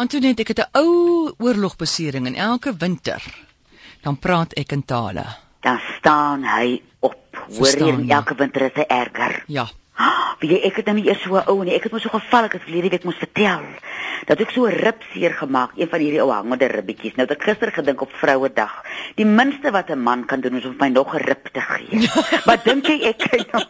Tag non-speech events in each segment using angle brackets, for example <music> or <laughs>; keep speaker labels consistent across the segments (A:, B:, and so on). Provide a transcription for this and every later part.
A: Antoinette, ek het 'n ou oorlogbesering en elke winter dan praat ek in tale.
B: Dan staan hy op. Hoor jy,
A: ja.
B: elke winter is hy erger.
A: Ja.
B: Ah, <gasps> Weet jy, ek het nou nie eers so 'n ou nie. Ek het mos so geval, ek het verlede week moes vertel dat ek so 'n rib seer gemaak, een van hierdie ou hangende ribbetjies. Nou het ek gister gedink op Vrouedag. Die minste wat 'n man kan doen is om my nog 'n rib te gee. <laughs> maar dink jy ek kyk nou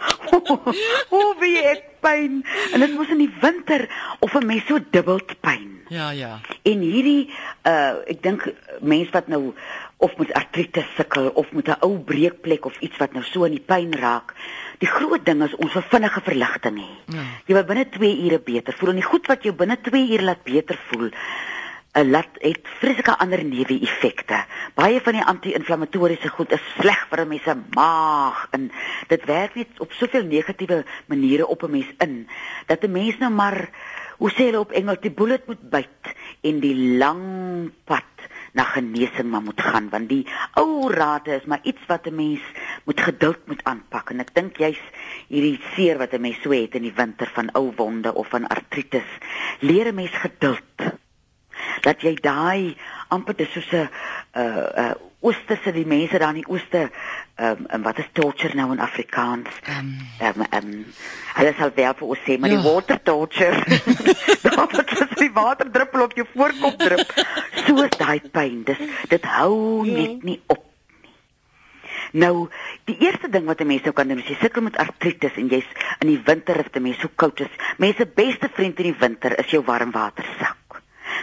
B: <laughs> hoe wie ek pyn en dit mos in die winter of 'n mens so dubbeld pyn.
A: Ja, ja.
B: En hierdie uh ek dink mense wat nou of met artritis sukkel of met 'n ou breekplek of iets wat nou so in die pyn raak. Die groot ding is ons wil vinnige verligting hê.
A: Ja.
B: Jy wil binne 2 ure beter voel en die goed wat jou binne 2 ure laat beter voel, uh, laat het vreeslike ander neeweffekte. Baie van die anti-inflammatoriese goed is sleg vir 'n mens se maag en dit werk net op soveel negatiewe maniere op 'n mens in dat 'n mens nou maar hoe sê hulle op Engels die bullet moet byt en die lang pad na genesing maar moet gaan want die ou rate is maar iets wat 'n mens moet geduld moet aanpak en ek dink jy's hierdie seer wat 'n mens so het in die winter van ou wonde of van artritis leer 'n mens geduld dat jy daai amper dis soos 'n uh uh oosterse die mense daar in die ooste um, en wat is torture nou in Afrikaans
A: Um,
B: Ehm ehm hulle sal wel vir ons sê maar
A: Ja.
B: die water torture. <laughs> <laughs> Daar wat as die water druppel op jou voorkop drup. So is daai pyn. Dis dit hou
A: Ja.
B: net nie op. Nou, die eerste ding wat 'n mens nou kan doen as jy sukkel met artritis en jy's in die winter of dit mens so koud is, mense beste vriend in die winter is jou warmwatersak.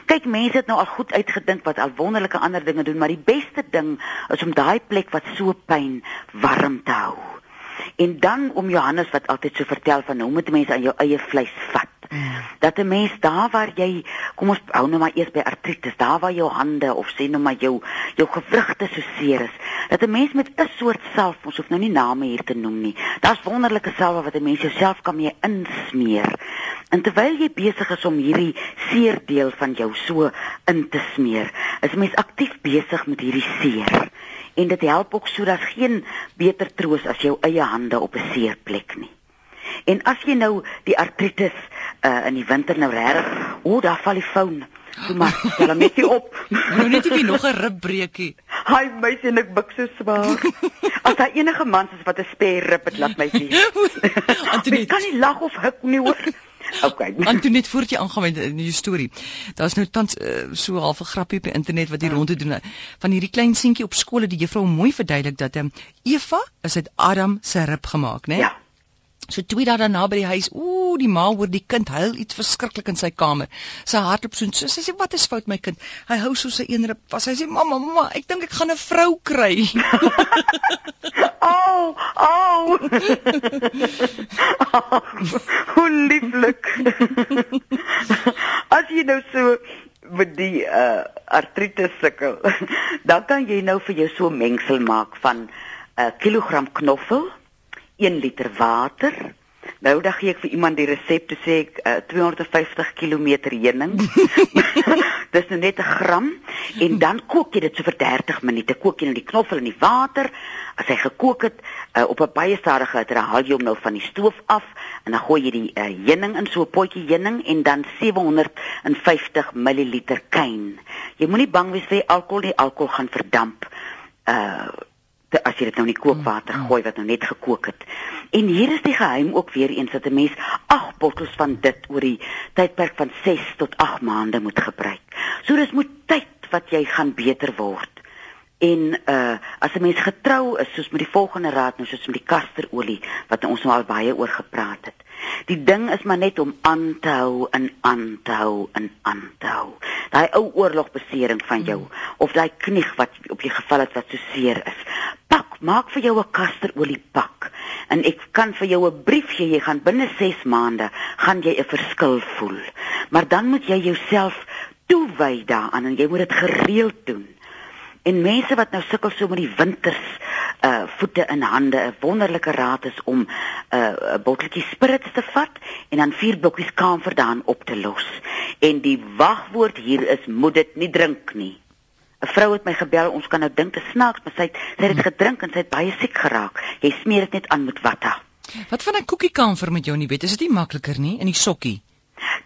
B: Kyk, mense het nou al goed uitgedink wat al wonderlike ander dinge doen, maar die beste ding is om daai plek wat so pyn warm te hou. En dan om Johannes wat altyd so vertel van hoe moet mense aan jou eie vleis vat. Dat 'n mens daar waar jy kom ons hou nou maar eers by artritis, daar waar jou hande of sê nou maar jou jou gewrigte so seer is, dat 'n mens met 'n soort salf, ons hoef nou nie name hier te noem nie. Daar's wonderlike salwe wat 'n mens jouself kan mee insmeer. En terwyl jy besig is om hierdie seer deel van jou so in te smeer, is 'n mens aktief besig met hierdie seer. En dit help ook sodat geen beter troos as jou eie hande op 'n seer plek nie. En as jy nou die artritis uh, in die winter nou regtig, o, daar val die foon. Toe maar, stel hom net nie op. <laughs>
A: nou net nie nog 'n ribbreekie.
B: Hy meisie en ek buk so swaar. As daar enige mans is wat 'n spare rib het, laat my. <laughs>
A: Antoinette.
B: Mens kan nie lag of hik nie hoor. Okay.
A: Antoinette voordat jy aangaan met die storie. Daar's nou tans uh, so half 'n grappie op die internet wat hier rond te doen van hierdie klein seentjie op skool het die juffrou mooi verduidelik dat um, Eva is uit Adam se rib gemaak, né?
B: Ja.
A: So twee dae daarna by die huis, ooh, die ma hoor die kind huil iets verskriklik in sy kamer. Sy hardloop so en so. Sy sê, "Wat is fout my kind?" Hy hou so sy een rib vas. Sy sê, "Mamma, mamma, ek dink ek gaan 'n vrou kry." <laughs>
B: Au, au. <laughs> Hoe lieflik. <laughs> As jy nou so met die uh artritis sukkel, dan kan jy nou vir jou so mengsel maak van 'n uh, kilogram knoffel, 1 liter water. Nou dan gee ek vir iemand die resep te sê ek uh, 250 km heuning. <laughs> Dis nou net 'n gram en dan kook jy dit so vir 30 minute. Kook jy nou die knoffel in die water. As hy gekook het uh, op 'n baie stadige hitte, haal jy hom nou van die stoof af en dan gooi jy die uh, heuning in so 'n potjie heuning en dan 750 ml kyn. Jy moenie bang wees vir die alkohol nie. Alkohol gaan verdamp. Uh as jy dit nou in die kookwater gooi wat nou net gekook het. En hier is die geheim ook weer eens dat 'n mens 8 bottels van dit oor die tydperk van 6 tot 8 maande moet gebruik. So dis moet tyd wat jy gaan beter word. En uh as 'n mens getrou is soos met die volgende raad nou soos met die kasterolie wat ons nou al baie oor gepraat het. Die ding is maar net om aan te hou en aan te hou en aan te hou. Daai ou oorlogbesering van jou mm. of daai knieg wat op jou geval het wat so seer is. Pak, maak vir jou 'n kasterolie pak. En ek kan vir jou 'n brief gee, jy gaan binne 6 maande gaan jy 'n verskil voel. Maar dan moet jy jouself toewy daaraan en jy moet dit gereeld doen. En mense wat nou sukkel so met die winters uh voete in hande, 'n wonderlike raad is om 'n uh, botteltjie spirits te vat en dan vier blokkies kamfer daarin op te los. En die wagwoord hier is moet dit nie drink nie. 'n Vrou het my gebel, ons kan nou dink te snaaks, maar sy het sy het dit gedrink en sy het baie siek geraak. Jy smeer dit net aan met watta.
A: Wat van 'n koekiekamfer met jou in die bed? Is dit nie makliker nie in die sokkie?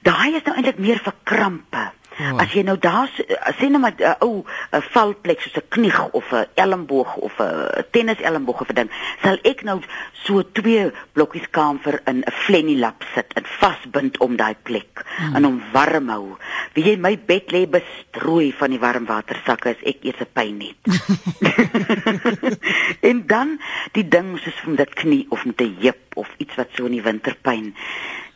B: Daai is nou eintlik meer vir krampe.
A: O.
B: As jy nou daar s- sê nou maar 'n ou 'n valplek soos 'n knie of 'n elmboog of 'n tenniselmboog of 'n ding, sal ek nou so twee blokkies kamfer in 'n flenny lap sit en vasbind om daai plek hmm. en hom warm hou. Wie jy my bed lê bestrooi van die warm watersakke as ek eers 'n pyn het. <laughs> <laughs> en dan die ding soos met 'n knie of met 'n heup of iets wat so in die winter pyn.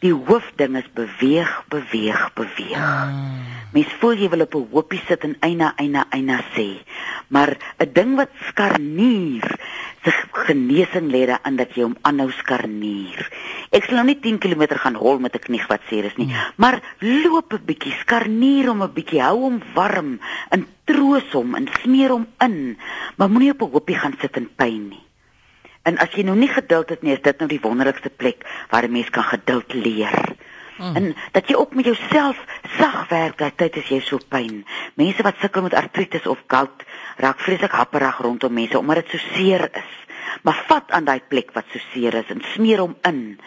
B: Die hoofding is beweeg, beweeg, beweeg.
A: Ah.
B: Mens voel jy wil op 'n hoopie sit en eina eina eina sê. Maar 'n ding wat skarnier, se genesing lê daarin dat jy hom aanhou skarnier. Ek sal nou nie 10 km gaan hol met 'n knie wat seer is nie, maar loop 'n bietjie, skarnier hom 'n bietjie, hou hom warm en troos hom en smeer hom in, maar moenie op 'n hoopie gaan sit in pyn nie. En as jy nou nie geduld het nie, is dit nou die wonderlikste plek waar 'n mens kan geduld leer.
A: Mm.
B: En dat jy ook met jouself sag werk daai tyd as jy so pyn. Mense wat sukkel met artritis of gout raak vreeslik happerig rondom mense omdat dit so seer is. Maar vat aan daai plek wat so seer is en smeer hom in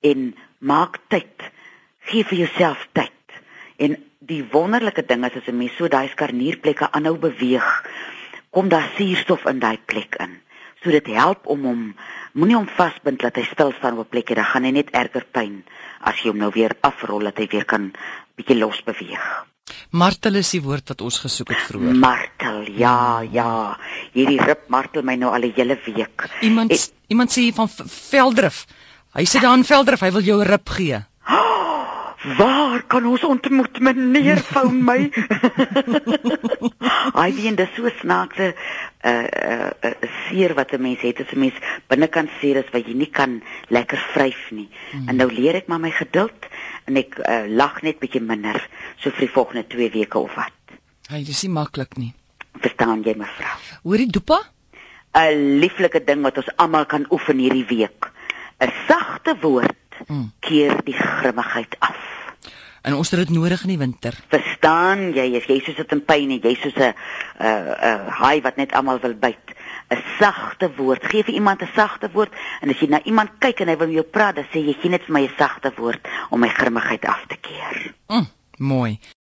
B: en maak tyd. Gee vir jouself tyd. En die wonderlike ding is as 'n mens so daai skarnierplekke aanhou beweeg, kom daar suurstof in daai plek in. So dit help om hom moenie hom vasbind dat hy stil staan op 'n plek, dan gaan hy net erger pyn as jy hom nou weer afrol dat hy weer kan bietjie los beweeg.
A: Martel is die woord wat ons gesoek het vroeër.
B: Martel, ja, ja. Hierdie rib martel my nou al 'n hele week.
A: Iemand
B: Ek-
A: iemand sê hier van Veldrif. Hy sit daar in Veldrif, hy wil jou 'n rib gee.
B: Waar kan ons ontmoet, meneer Foun my? <laughs> Ai, wie en dis so snaakse uh, uh, uh, seer wat 'n mens het as 'n mens binnekant seer is wat jy nie kan lekker vryf nie. Mm. En nou leer ek maar my geduld en ek uh, lag net bietjie minder so vir die volgende 2 weke of wat.
A: Hy dis nie maklik nie.
B: Verstaan jy mevrou?
A: Hoorie Dopa?
B: 'n Lieflike ding wat ons almal kan oefen hierdie week. 'n Sagte woord
A: Mm.
B: keer die grimmigheid af.
A: En ons het dit nodig in die winter.
B: Verstaan jy, as jy soos dit in pyn en jy soos 'n 'n 'n haai wat net almal wil byt. 'n Sagte woord. Gee vir iemand 'n sagte woord en as jy na iemand kyk en hy wil met jou praat, dan sê jy gee net vir my 'n sagte woord om my grimmigheid af te keer.
A: Mm, mooi.